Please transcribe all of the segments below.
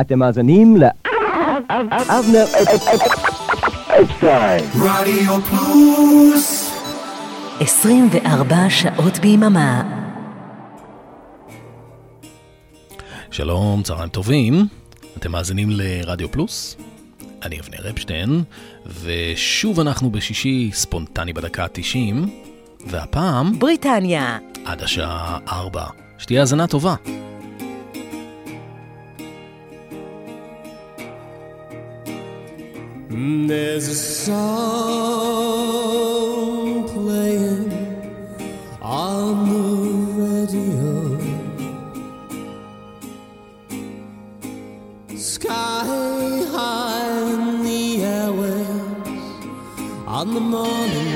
אתם מאזינים ל... אבנר אפשטיין. רדיו פלוס 24 שעות ביממה. שלום, צהריים טובים. אתם מאזינים לרדיו פלוס? אני אבנר אפשטיין, ושוב אנחנו בשישי ספונטני בדקה ה-90, והפעם בריטניה. עד השעה 4. שתהיה האזנה טובה. There's a song playing on the radio. Sky high in the airwaves on the morning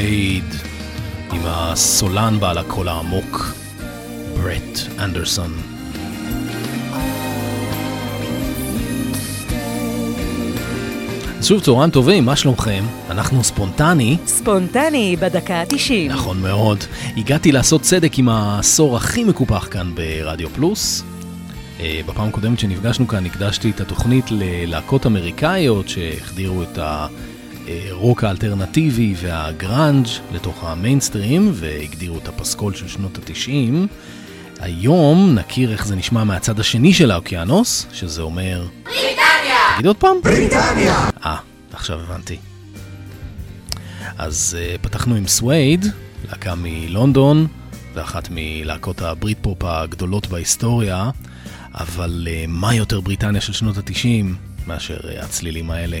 סווייד, עם הסולן בעל הקול העמוק, ברט אנדרסון. שוב צהריים טובים, מה שלומכם? אנחנו ספונטני, ספונטני בדקה ה-90. נכון מאוד. הגעתי לעשות צדק עם העשור הכי מקופח כאן ברדיו פלוס. אה, בפעם הקודמת שנפגשנו כאן הקדשתי את התוכנית ללהקות אמריקאיות שהחדירו את הרוק האלטרנטיבי והגראנג' לתוך המיינסטרים והגדירו את הפסקול של שנות התשעים. היום נכיר איך זה נשמע מהצד השני של האוקיינוס, שזה אומר... בריטניה! תגיד עוד פעם. בריטניה אה, עכשיו הבנתי. אז אה, פתחנו עם סווייד, להקה מלונדון, ואחת מלהקות הברית פופ הגדולות בהיסטוריה, אבל אה, מה יותר בריטניה של שנות התשעים מאשר uh, הצלילים האלה?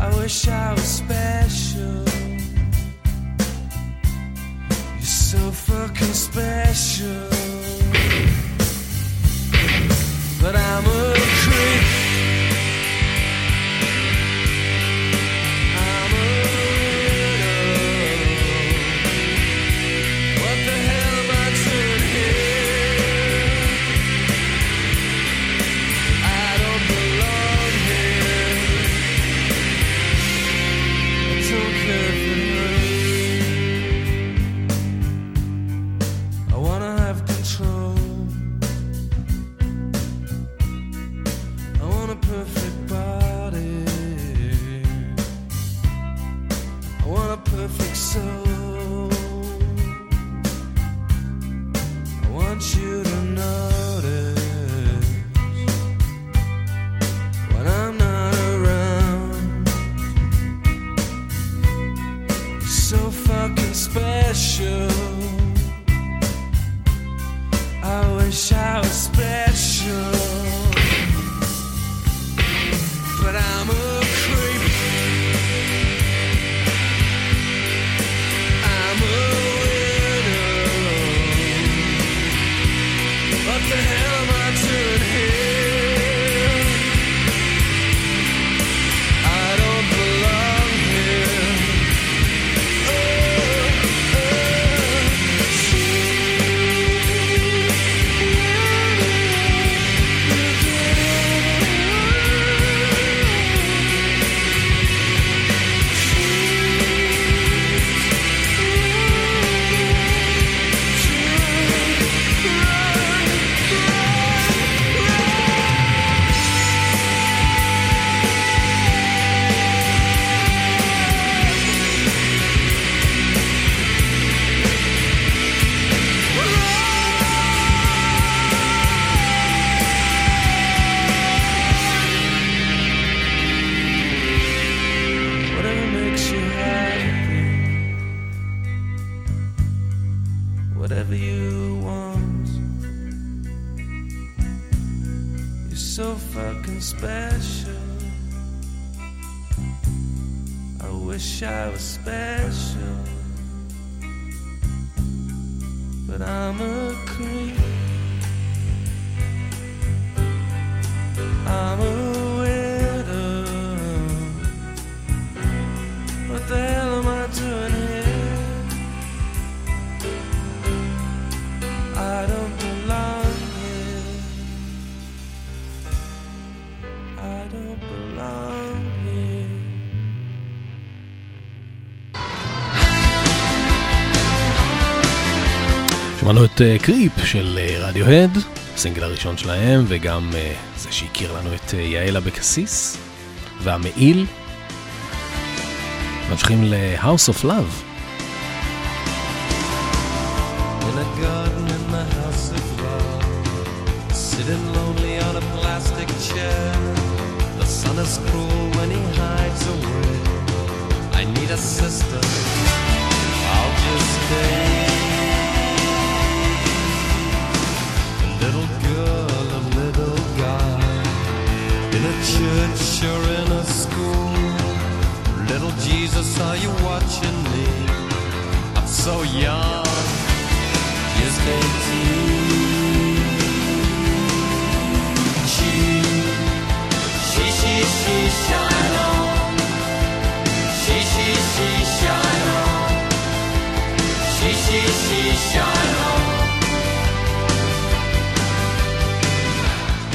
I wish I was special. You're so fucking special. But I'm a creep. So fucking special. I wish I was special, but I'm a creep. I'm a שמענו את אה, קריפ של אה, רדיוהד, הסינגל הראשון שלהם, וגם אה, זה שהכיר לנו את אה, יעל אבקסיס, והמעיל. ממשיכים ל-House of Love. I sister. I'll just stay. Jesus, are you watching me? I'm so young just eighteen. She, she, she, she, shine on. She, she, she, shine on. She, she, she, shine on.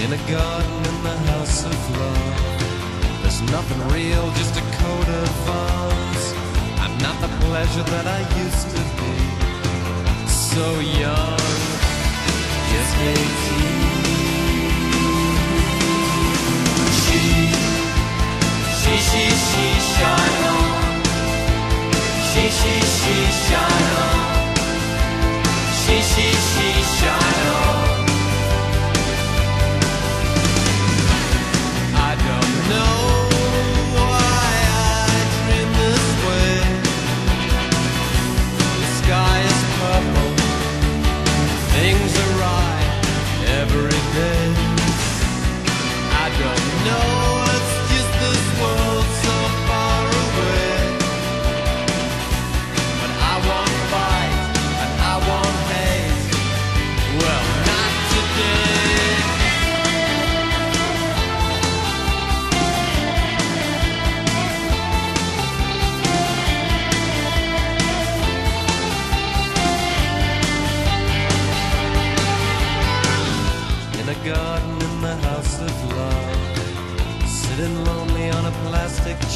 In a garden in the house of love, there's nothing real, just a coat of arms. Pleasure that I used to be so young, just eighteen. She, she, she, she, shine on. She, she, she, shine on. She, she, she, shine on.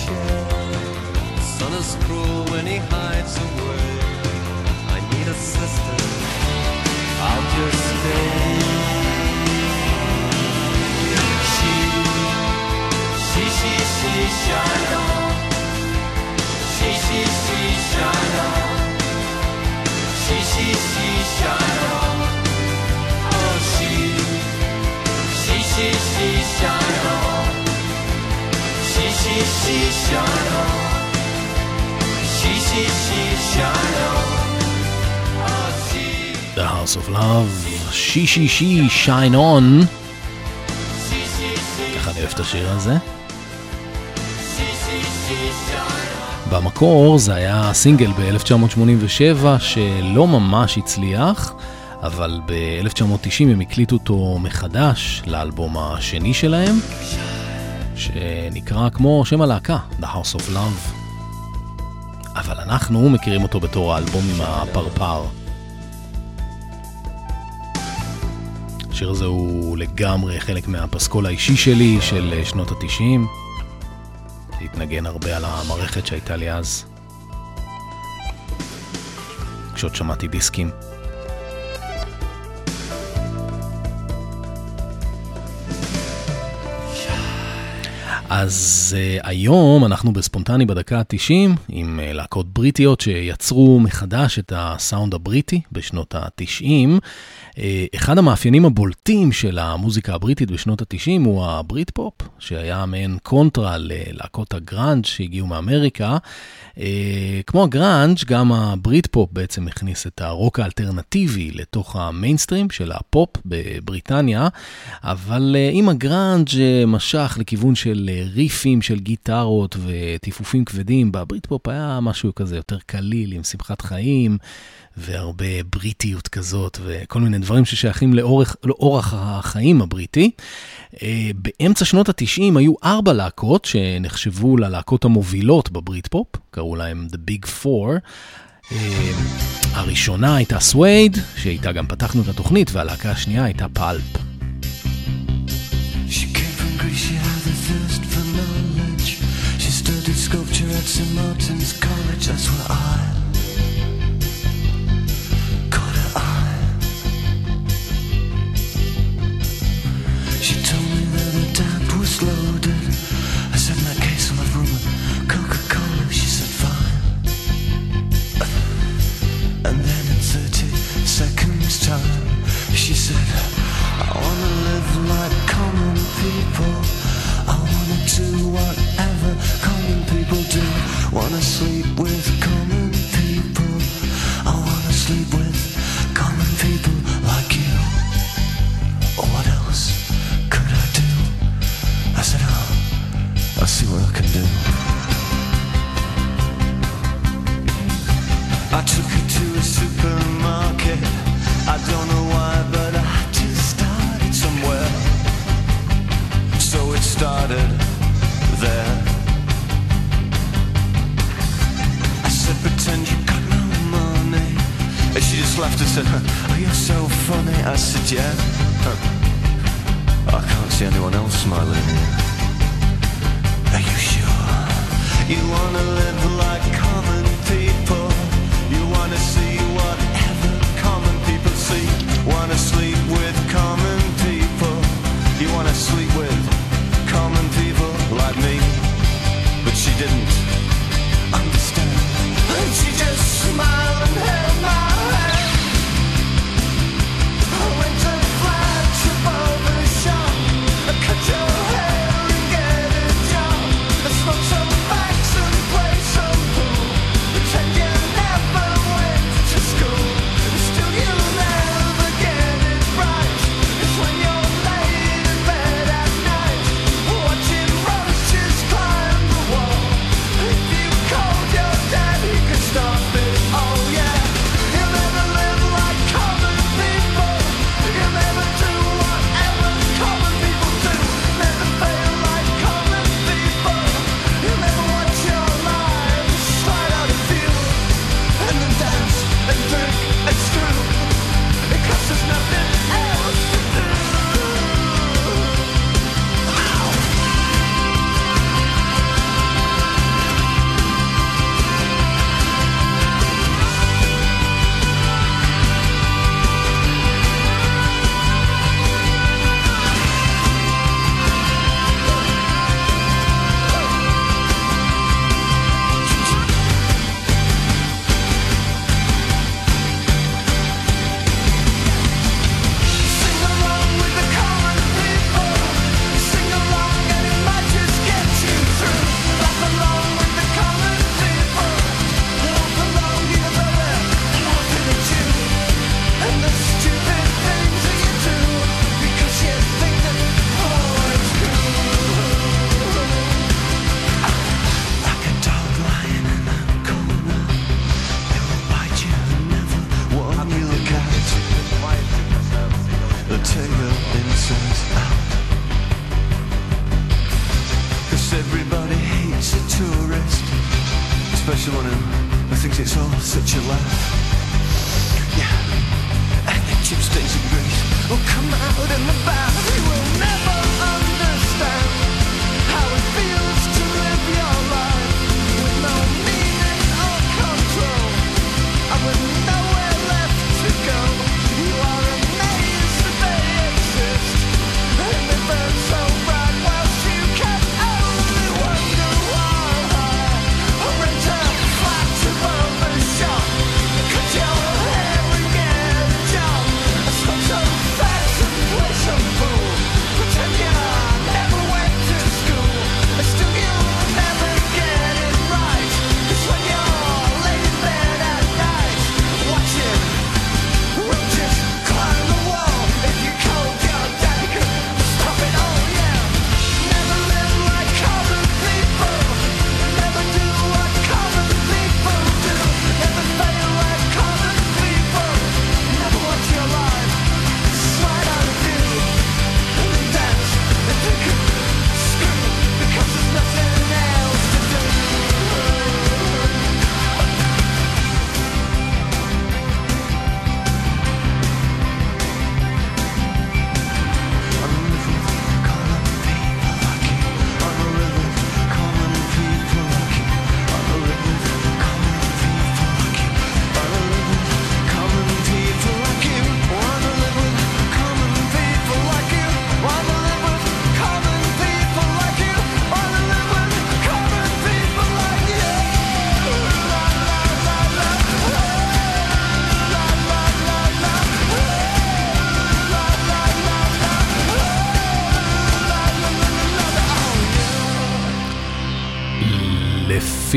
Sun is cruel when he hides away. I need a sister. I'll just stay. She, she, she, she, shine. She, she, she, shine. She, she, she, On. She, she, she, shine on. Oh, she. The House of Love, שישי שי, שיין און. ככה אני אוהב את השיר הזה. במקור זה היה סינגל ב-1987 שלא ממש הצליח, אבל ב-1990 הם הקליטו אותו מחדש לאלבום השני שלהם, שנקרא כמו שם הלהקה, The House of Love. אבל אנחנו מכירים אותו בתור האלבום עם הפרפר. השיר הזה הוא לגמרי חלק מהפסקול האישי שלי של שנות התשעים. להתנגן הרבה על המערכת שהייתה לי אז. כשעוד שמעתי דיסקים. אז אה, היום אנחנו בספונטני בדקה ה-90 עם אה, להקות בריטיות שיצרו מחדש את הסאונד הבריטי בשנות ה-90. אה, אחד המאפיינים הבולטים של המוזיקה הבריטית בשנות ה-90 הוא הבריט פופ, שהיה מעין קונטרה ללהקות הגראנג' שהגיעו מאמריקה. אה, כמו הגראנג', גם הבריט פופ בעצם הכניס את הרוק האלטרנטיבי לתוך המיינסטרים של הפופ בבריטניה, אבל אם הגראנג' אה, משך לכיוון של ריפים של גיטרות וטיפופים כבדים, בברית פופ היה משהו כזה יותר קליל, עם שמחת חיים והרבה בריטיות כזאת, וכל מיני דברים ששייכים לאורך, לאורח החיים הבריטי. אה, באמצע שנות ה-90 היו ארבע להקות שנחשבו ללהקות המובילות בברית פופ, קראו להם The Big Four. אה, הראשונה הייתה סווייד, שאיתה גם פתחנו את התוכנית, והלהקה השנייה הייתה פלפ. Sculpture at St. Martin's College, that's where I She told me that her dad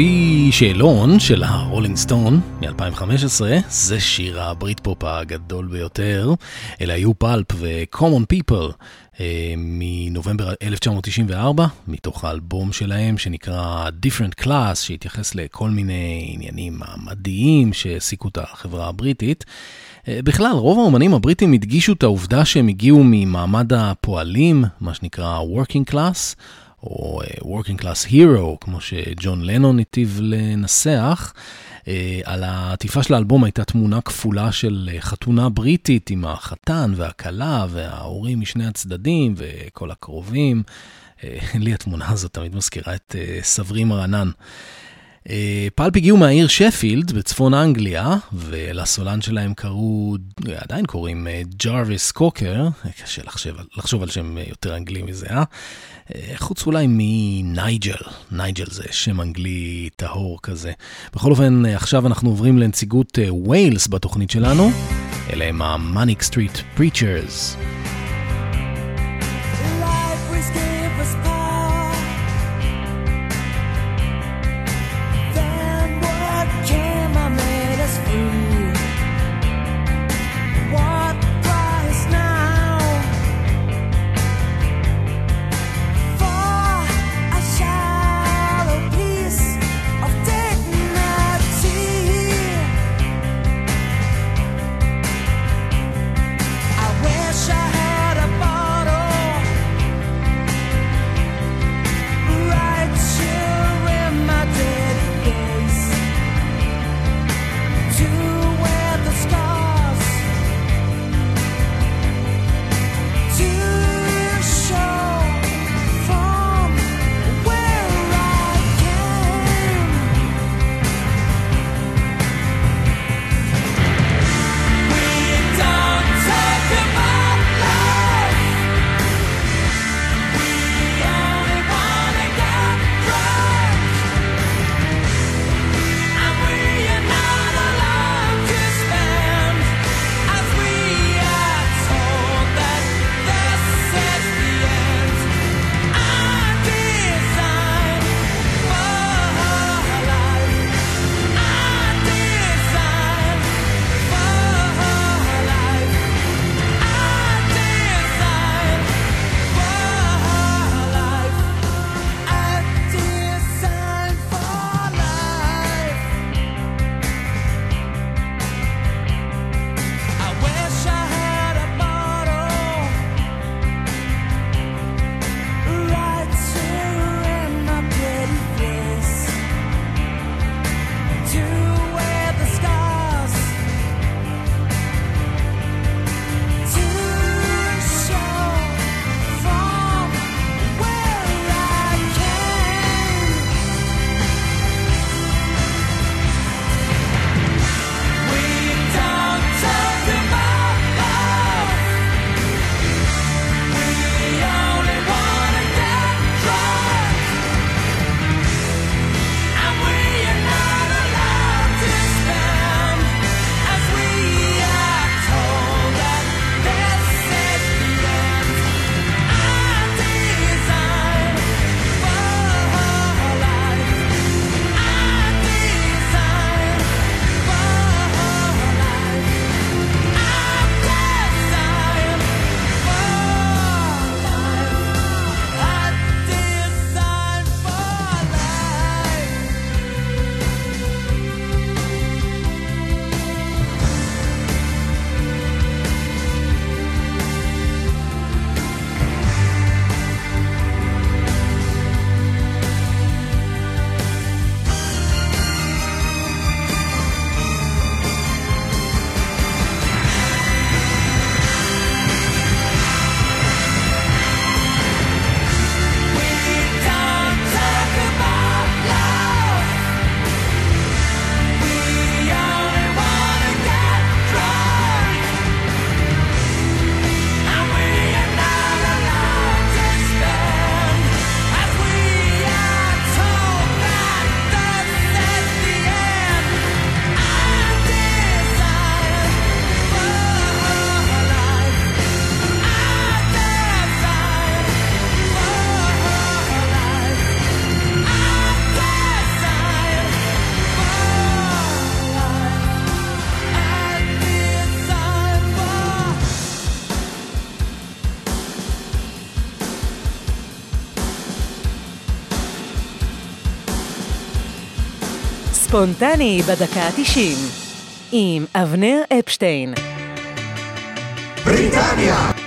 לפי שאלון של הרולינג סטון מ-2015, זה שיר הברית פופ הגדול ביותר. אלה היו פלפ ו-common people אה, מנובמבר 1994, מתוך האלבום שלהם שנקרא Different Class, שהתייחס לכל מיני עניינים מעמדיים שהעסיקו את החברה הבריטית. אה, בכלל, רוב האומנים הבריטים הדגישו את העובדה שהם הגיעו ממעמד הפועלים, מה שנקרא working class, או אה, working class hero, כמו שג'ון לנון היטיב לנסח. אה, על העטיפה של האלבום הייתה תמונה כפולה של אה, חתונה בריטית עם החתן והכלה וההורים משני הצדדים וכל הקרובים. לי התמונה הזאת תמיד מזכירה את סברי מרנן. פלפ הגיעו מהעיר שפילד בצפון אנגליה, ולסולן שלהם קראו, עדיין קוראים ג'רוויס קוקר, קשה לחשוב, לחשוב על שם יותר אנגלי מזה, אה? חוץ אולי מנייג'ל, נייג'ל זה שם אנגלי טהור כזה. בכל אופן, עכשיו אנחנו עוברים לנציגות ווילס בתוכנית שלנו, אלה הם המאניק סטריט פריצ'רס. ספונטני בדקה ה-90 עם אבנר אפשטיין. בריטניה!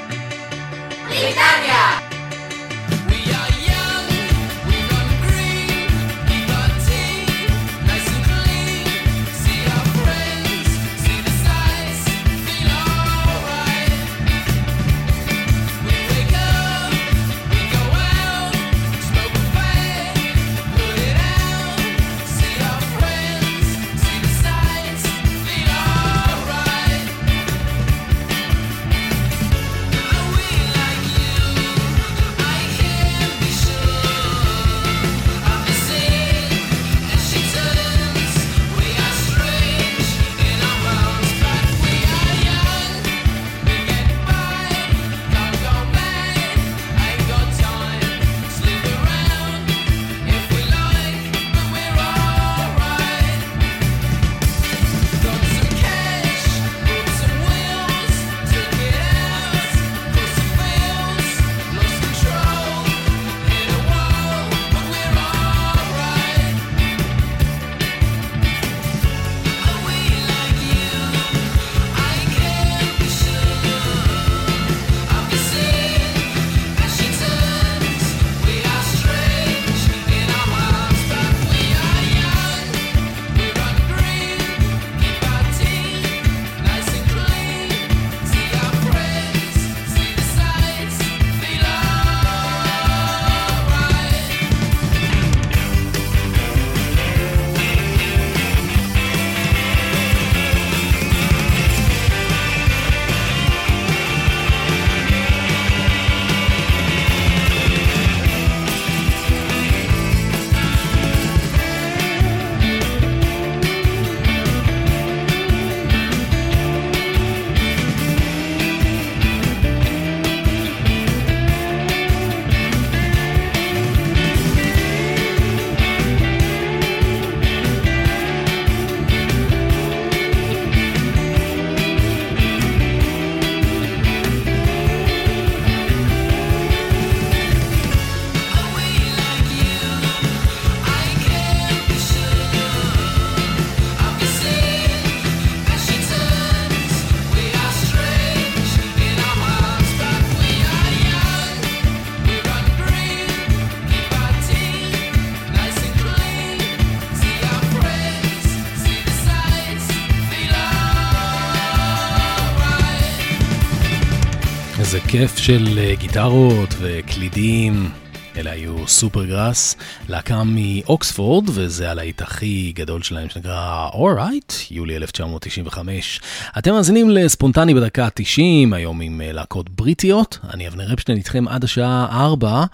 כיף של אה, גיטרות וקלידים. אלה היו סופר גראס, להקה מאוקספורד, וזה הלהיט הכי גדול שלהם שנקרא אורייט, יולי 1995. אתם מאזינים לספונטני בדקה ה-90, היום עם אה, להקות בריטיות. אני אבנר אפשטיין איתכם עד השעה 4.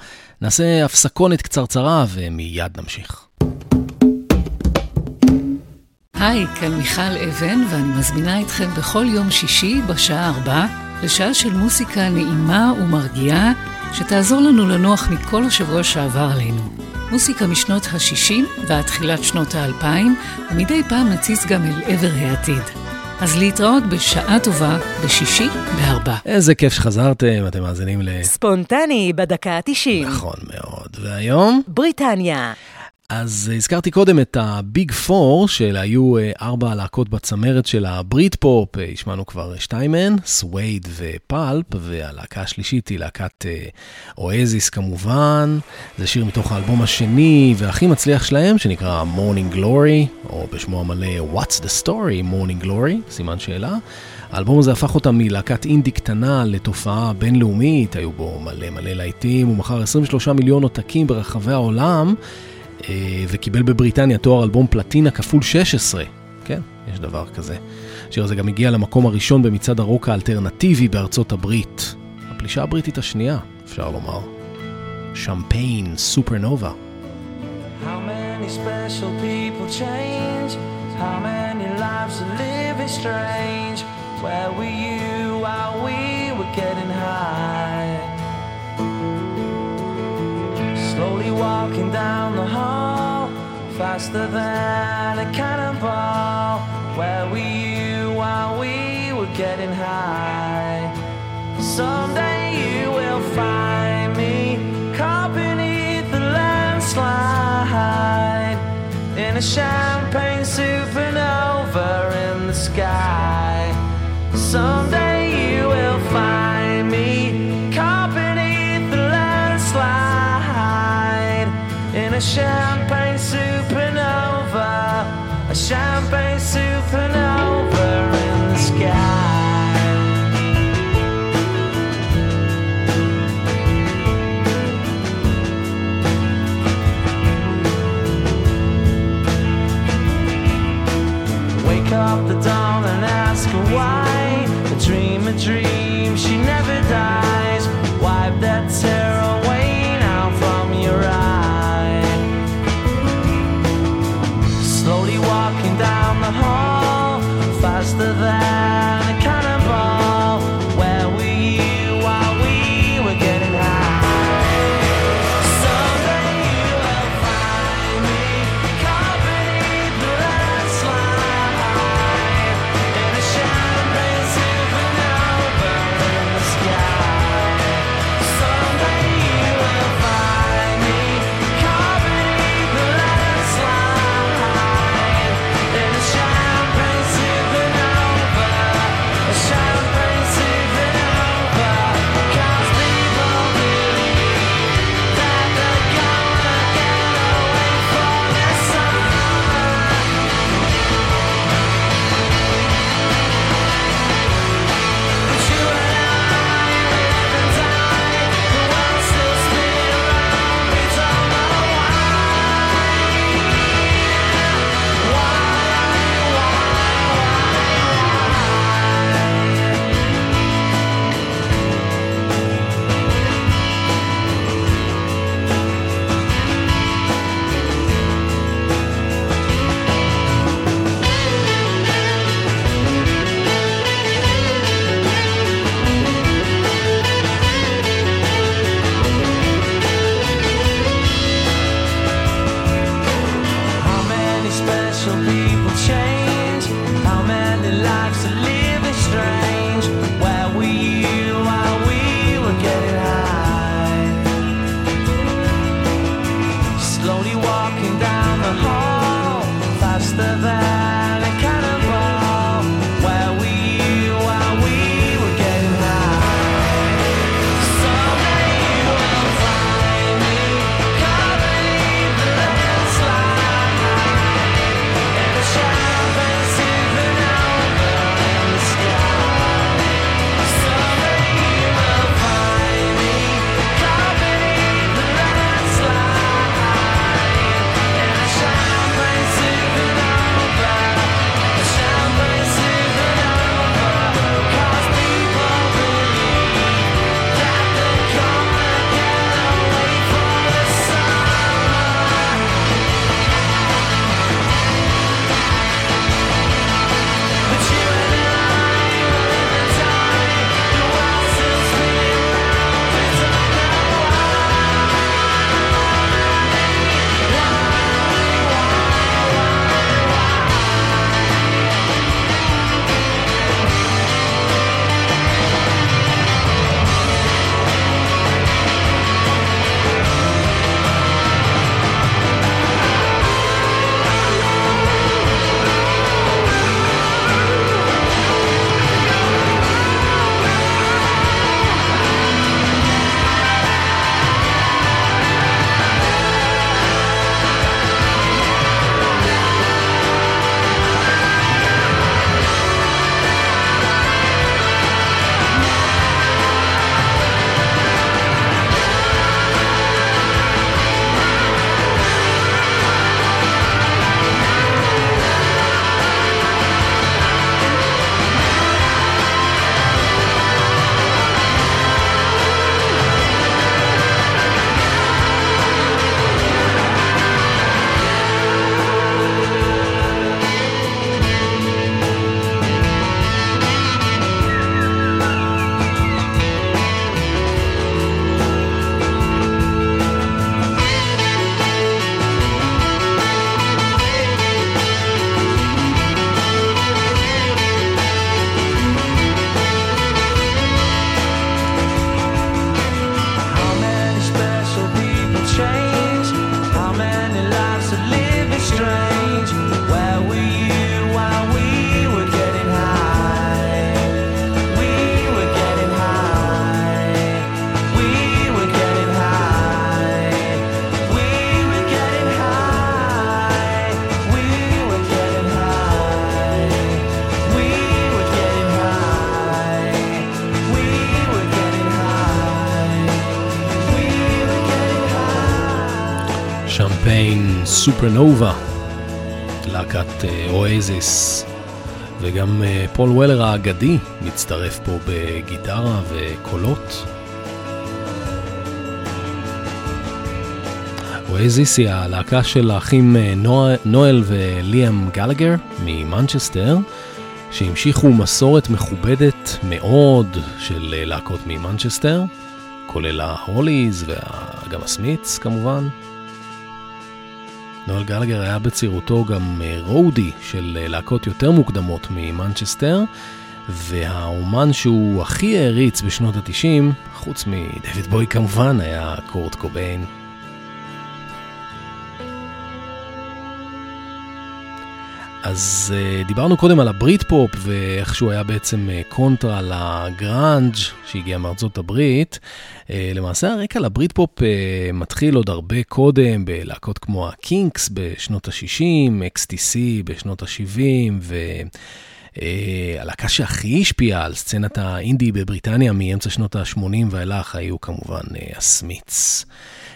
נעשה הפסקונת קצרצרה ומיד נמשיך. היי, כאן מיכל אבן, ואני מזמינה אתכם בכל יום שישי בשעה 4 לשעה של מוסיקה נעימה ומרגיעה, שתעזור לנו לנוח מכל השבוע שעבר עלינו. מוסיקה משנות ה-60 ועד תחילת שנות ה-2000, ומדי פעם נציץ גם אל עבר העתיד. אז להתראות בשעה טובה, בשישי בארבע. איזה כיף שחזרתם, אתם מאזינים ל... ספונטני בדקה ה-90. נכון מאוד. והיום? בריטניה. אז הזכרתי קודם את ה Big Four, שאלה היו אה, ארבע להקות בצמרת של הברית פופ, אה, השמענו כבר שתיים מהן, סווייד ופלפ, והלהקה השלישית היא להקת אה, אואזיס כמובן, זה שיר מתוך האלבום השני והכי מצליח שלהם, שנקרא Morning Glory, או בשמו המלא What's the Story, Morning Glory, סימן שאלה. האלבום הזה הפך אותם מלהקת אינדי קטנה לתופעה בינלאומית, היו בו מלא מלא להיטים, הוא מכר 23 מיליון עותקים ברחבי העולם. אה, וקיבל בבריטניה תואר אלבום פלטינה כפול 16. כן, יש דבר כזה. השיר הזה גם הגיע למקום הראשון במצעד הרוק האלטרנטיבי בארצות הברית. הפלישה הבריטית השנייה, אפשר לומר. שמפיין, סופרנובה. How many special people change? How many lives are living strange? Where were you while we were getting high? Walking down the hall, faster than a cannonball. Where were you while we were getting high? Someday you will find me caught beneath the landslide in a champagne supernova in the sky. Someday champagne supernova, a champagne סופרנובה, להקת אואזיס, וגם פול וולר האגדי מצטרף פה בגיטרה וקולות. אואזיס היא הלהקה של האחים נואל וליאם גלגר ממנצ'סטר, שהמשיכו מסורת מכובדת מאוד של להקות ממנצ'סטר, כולל ההוליז וגם הסמיץ כמובן. נואל גלגר היה בצעירותו גם roadie של להקות יותר מוקדמות ממנצ'סטר, והאומן שהוא הכי העריץ בשנות ה-90, חוץ מדויד בוי כמובן, היה קורט קוביין. אז אה, דיברנו קודם על הברית פופ ואיך שהוא היה בעצם אה, קונטרה לגראנג' שהגיע מארצות הברית. אה, למעשה הרקע לברית פופ אה, מתחיל עוד הרבה קודם בלהקות כמו הקינקס בשנות ה-60, XTC בשנות ה-70 ו... אה, הלהקה שהכי השפיעה על סצנת האינדי בבריטניה מאמצע שנות ה-80 ואילך היו כמובן הסמיץ.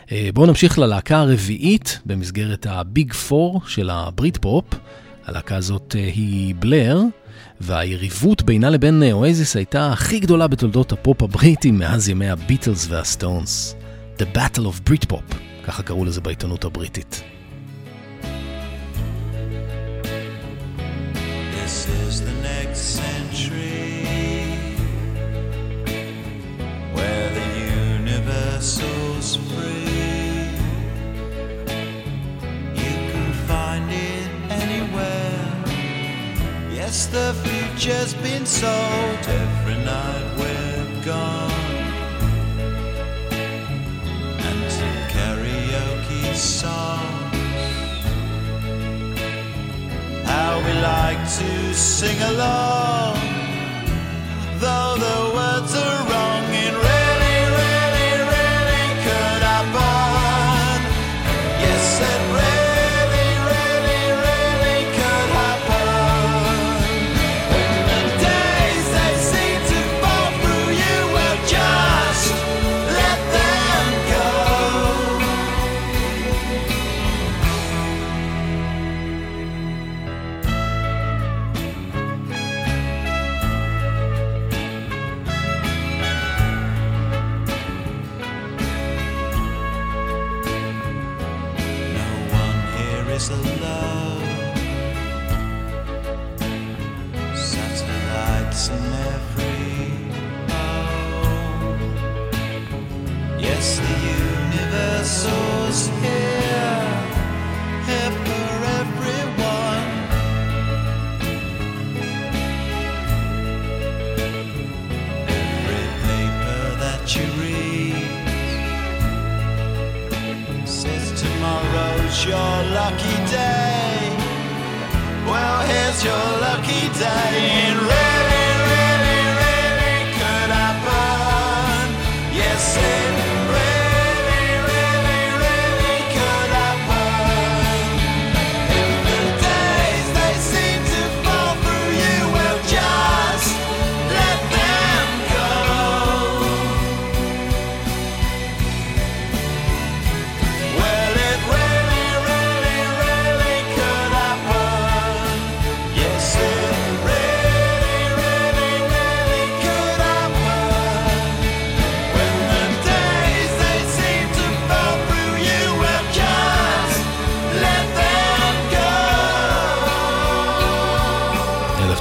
אה, בואו נמשיך ללהקה הרביעית במסגרת ה Big Four של הברית פופ. הלהקה הזאת אה, היא בלר, והיריבות בינה לבין אואזיס הייתה הכי גדולה בתולדות הפופ הבריטי מאז ימי הביטלס והסטונס. The Battle of Britpop, ככה קראו לזה בעיתונות הבריטית. This is the next century where the. You can find it. Yes, the future's been sold every night we're gone. And some karaoke songs. How we like to sing along, though the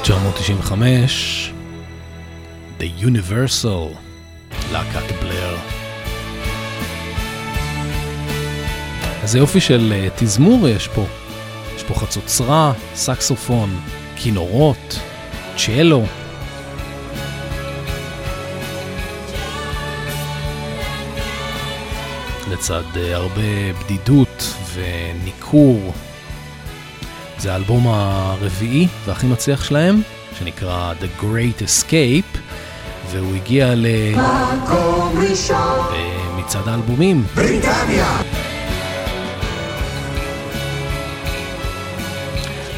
1995, The Universal, להקת בלר. איזה יופי של אה, תזמור יש פה. יש פה חצוצרה, סקסופון, כינורות, צ'לו. לצד אה, הרבה בדידות וניכור. זה האלבום הרביעי והכי מצליח שלהם, שנקרא The Great Escape, והוא הגיע ל... מקום ראשון, במצעד האלבומים. בריטניה.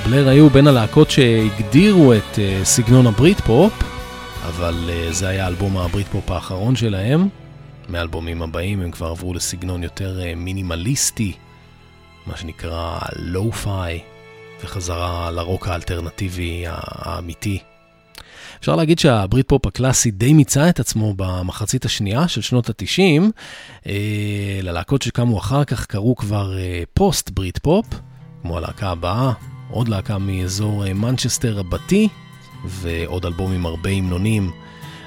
בלר היו בין הלהקות שהגדירו את אה, סגנון הברית פופ, אבל אה, זה היה אלבום הברית פופ האחרון שלהם. מהאלבומים הבאים הם כבר עברו לסגנון יותר אה, מינימליסטי, מה שנקרא lo-fi, וחזרה לרוק האלטרנטיבי האמיתי. אפשר להגיד שהברית פופ הקלאסי די מיצה את עצמו במחצית השנייה של שנות ה-90. אה, ללהקות שקמו אחר כך קראו כבר אה, פוסט ברית פופ, כמו הלהקה הבאה, עוד להקה מאזור אה, מנצ'סטר רבתי, ועוד אלבום עם הרבה המנונים.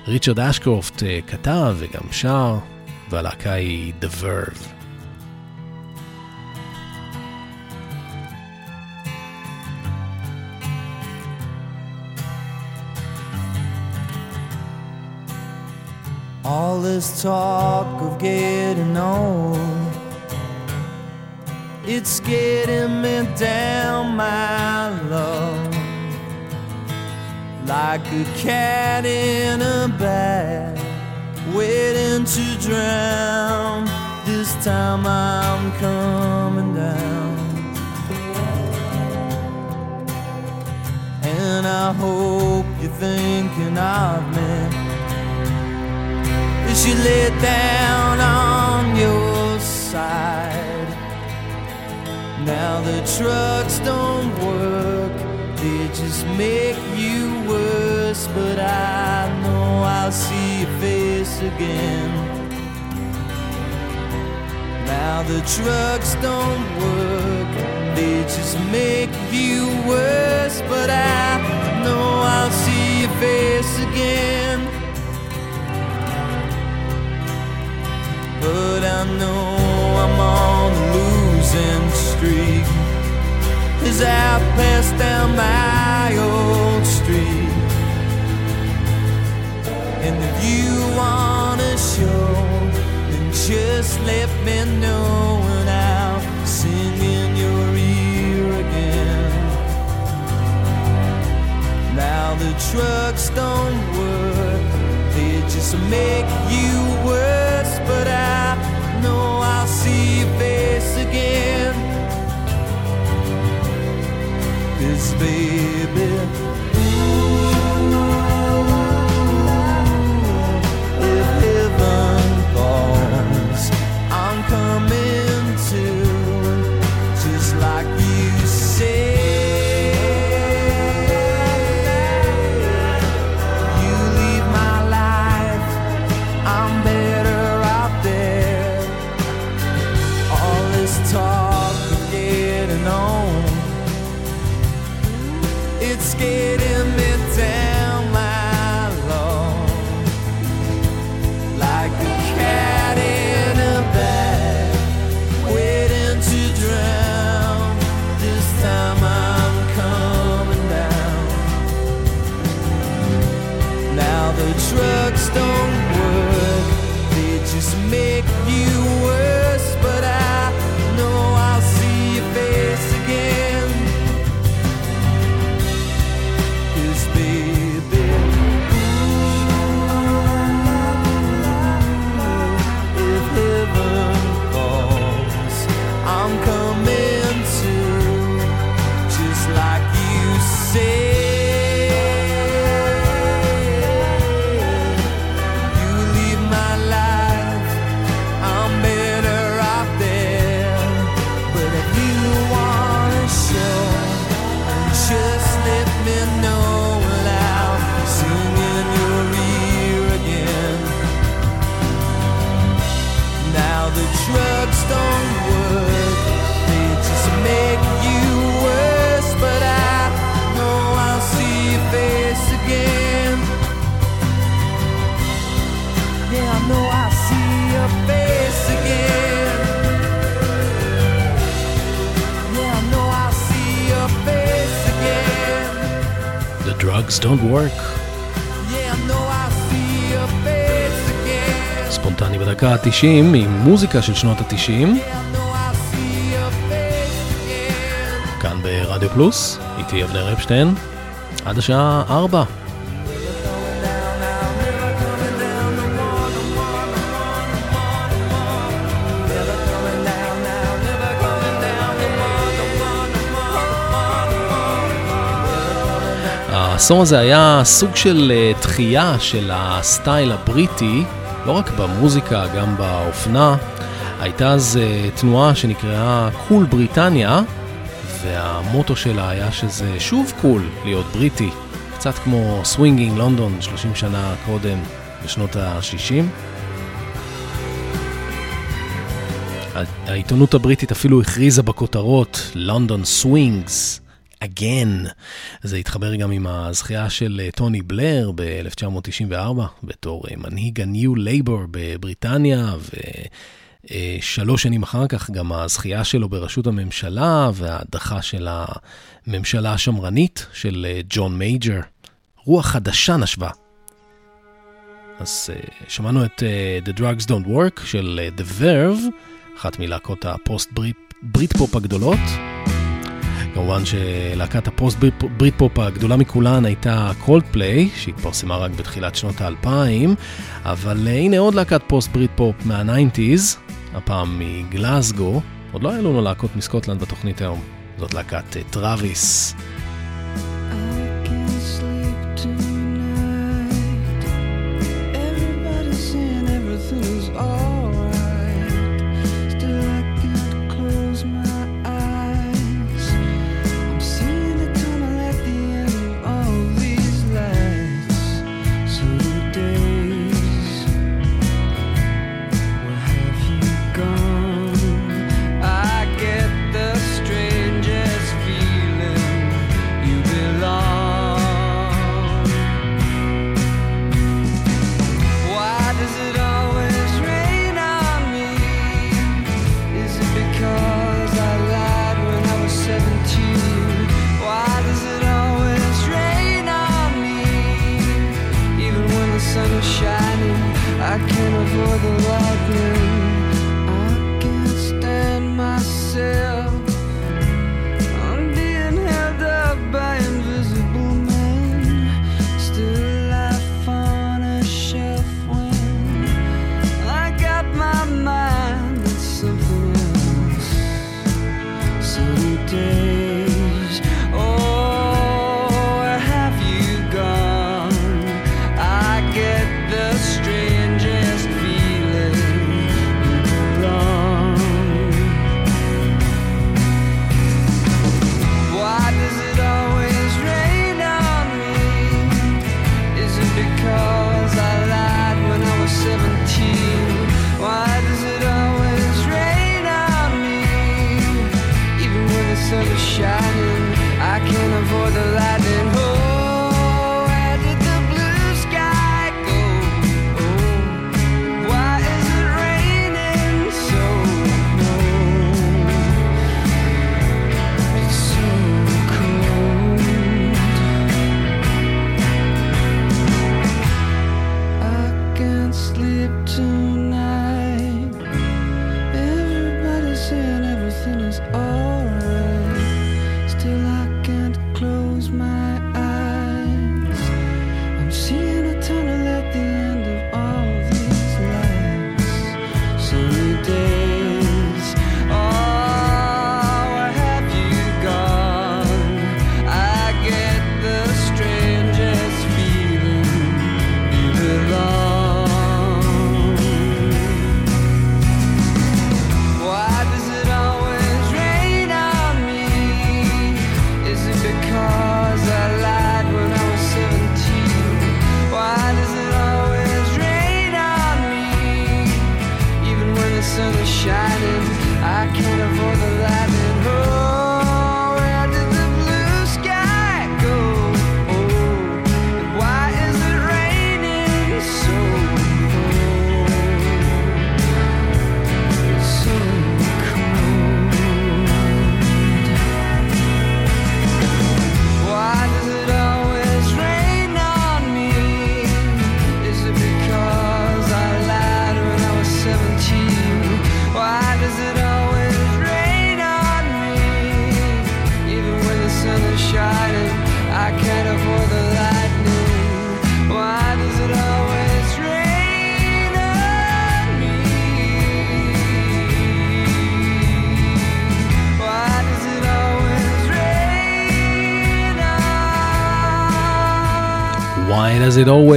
ריצ'רד אשקרופט כתב וגם שר, והלהקה היא The Verve. All this talk of getting old, it's getting me down, my love, like a cat in a bag, waiting to drown. This time I'm coming down, and I hope you're thinking of me as you lay down on your side. Now the trucks don't work, they just make you worse. But I know I'll see your face again. Now the trucks don't work, they just make you worse. But I know I'll see your face again. But I know I'm on a losing streak. As I pass down my old street And if you wanna show Then just let me know And I'll sing in your ear again. Now the trucks don't work They just make you worse But I know I'll see your face again. Cause baby ה-90 עם מוזיקה של שנות ה-90, Yeah, I know I see your face again. כאן ברדיו פלוס, איתי אבנר אפשטיין, עד השעה 4. העשור הזה היה סוג של אה, תחייה של הסטייל הבריטי, לא רק במוזיקה, גם באופנה. הייתה אז אה, תנועה שנקראה Cool Britannia, והמוטו שלה היה שזה שוב cool להיות בריטי, קצת כמו Swinging London 30 שנה קודם, בשנות ה-60. העיתונות הבריטית אפילו הכריזה בכותרות London swings. Again. זה התחבר גם עם הזכייה של אה, טוני בלר ב-1994 בתור אה, מנהיג ה-New Labour בבריטניה, ושלוש שנים אחר כך גם הזכייה שלו בראשות הממשלה וההדחה של הממשלה השמרנית של אה, ג'ון מייג'ר. רוח חדשה נשבה. אז שמענו את The Drugs Don't Work של The Verve, אחת מלהקות הפוסט בריטפופ הגדולות. כמובן שלהקת הפוסט בריטפופ הגדולה מכולן הייתה קולד פליי, שהתפרסמה רק בתחילת שנות האלפיים, אבל הנה עוד להקת פוסט בריטפופ מה nineties, הפעם מגלאזגו, עוד לא היה לנו להקות מסקוטלנד בתוכנית היום, זאת להקת טראוויס. אה,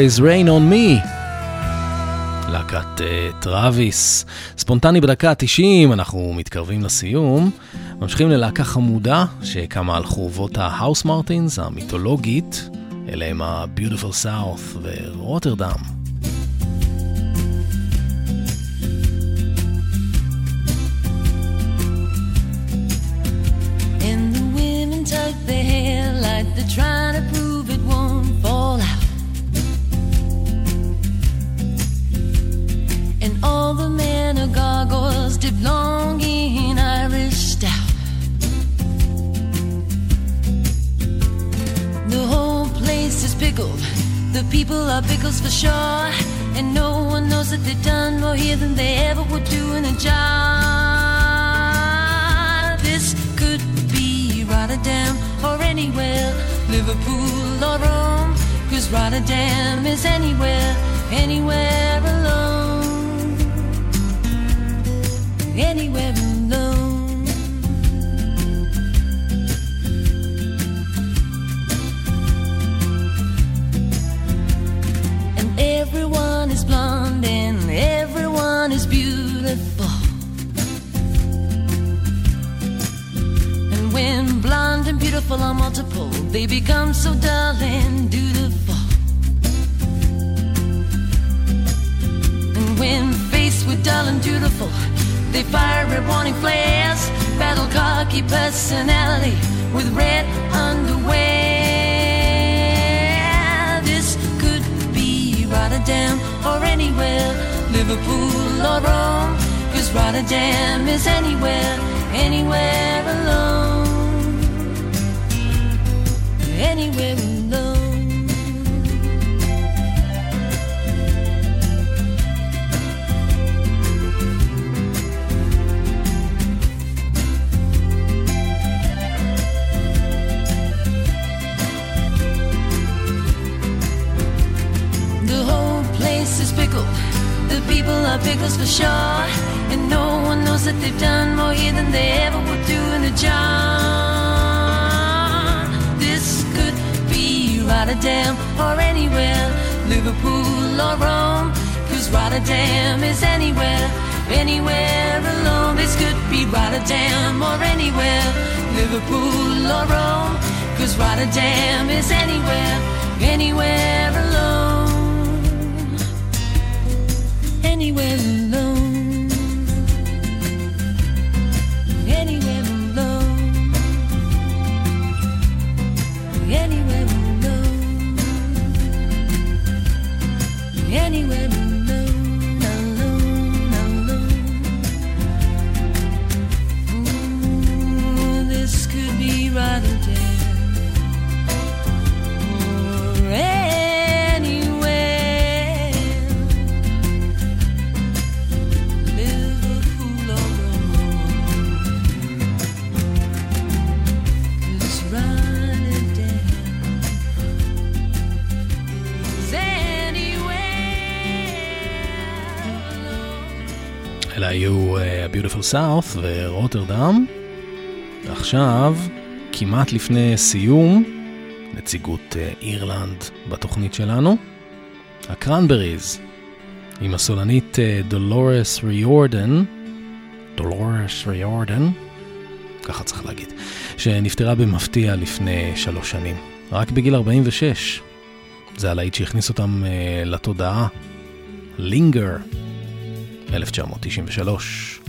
Always Rain on Me. להקת uh, טראביס. ספונטני בדקה ה-90, אנחנו מתקרבים לסיום. ממשיכים ללהקה חמודה שקמה על חורבות ההאוס מרטינס המיתולוגית, אלה הם ה-Beautiful South ורוטרדם. They've done more here than they ever would do in a job. This could be Rotterdam or anywhere Liverpool or Rome, cause Rotterdam is anywhere, anywhere alone. Anywhere alone. And everyone and are multiple, they become so dull and dutiful. And when faced with dull and dutiful, they fire red warning flares, battle cocky personality with red underwear. This could be Rotterdam or anywhere, Liverpool or Rome, cause Rotterdam is anywhere, anywhere alone anywhere alone. The whole place is pickled. The people are pickles for sure. And no one knows that they've done more here than they ever would do in a job. Rotterdam or anywhere, Liverpool or Rome. Cause Rotterdam is anywhere, anywhere alone. This could be Rotterdam or anywhere, Liverpool or Rome. Cause Rotterdam is anywhere, anywhere alone. Anywhere alone. South ורוטרדם. ועכשיו, כמעט לפני סיום, נציגות אה, אירלנד בתוכנית שלנו. הקרנבריז, עם הסולנית אה, דולורס ריורדן, דולורס ריורדן, ככה צריך להגיד, שנפטרה במפתיע לפני שלוש שנים, רק בגיל 46. זה הלהיט שהכניס אותם אה, לתודעה, לינגר, 1993.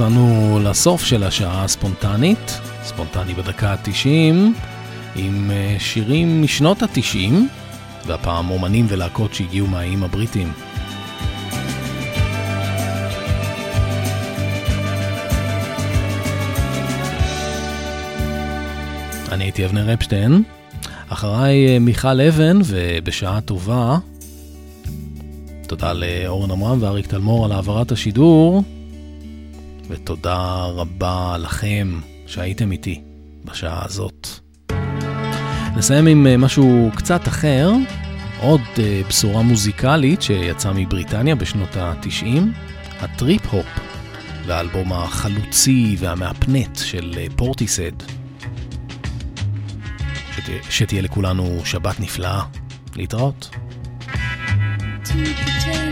אותנו לסוף של השעה הספונטנית, ספונטני בדקה ה-90, עם אה, שירים משנות ה-90, והפעם אומנים ולהקות שהגיעו מהאיים הבריטים. אני הייתי אבנר אפשטיין, אחריי אה, מיכל אבן, ובשעה טובה, תודה לאורן עמרם ואריק תלמור על העברת השידור. ותודה רבה לכם שהייתם איתי בשעה הזאת. נסיים עם אה, משהו קצת אחר, עוד אה, בשורה מוזיקלית שיצאה מבריטניה בשנות ה-90, הטריפ-הופ, והאלבום החלוצי והמהפנט של אה, פורטיסהד. שתהיה לכולנו שבת נפלאה. להתראות. to the day.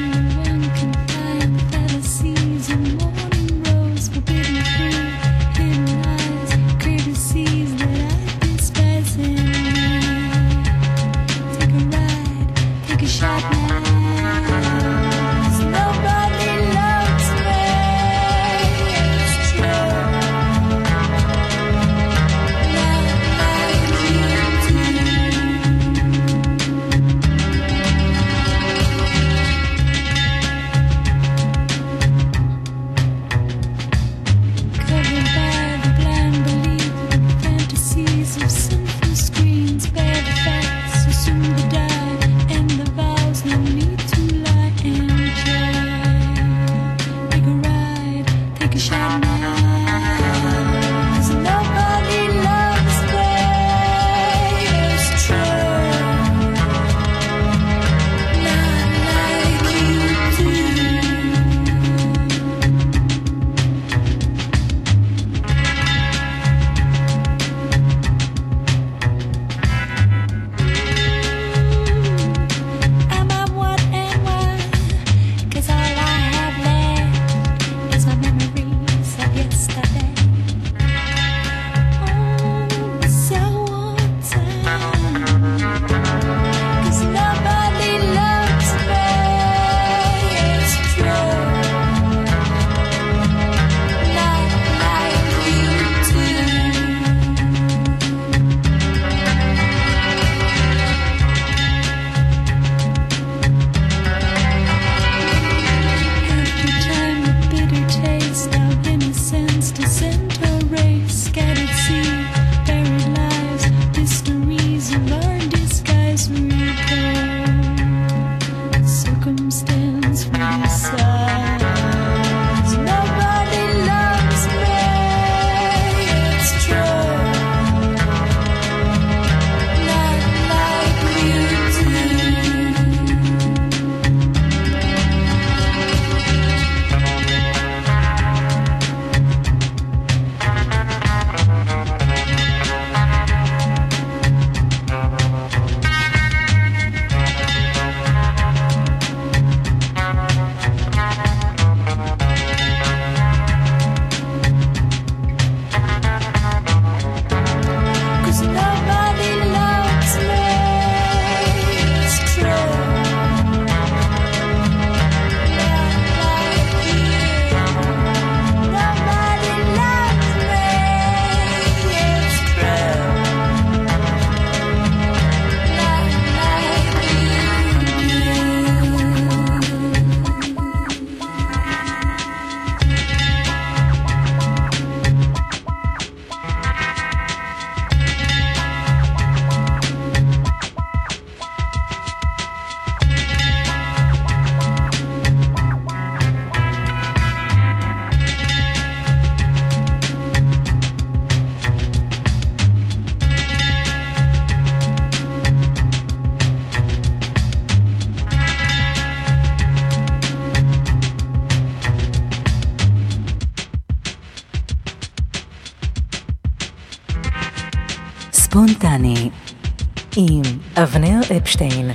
אבנר אפשטיין.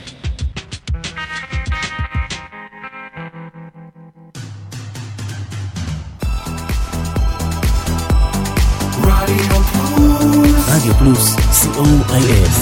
רדיו פלוס, רדיו פלוס, co.il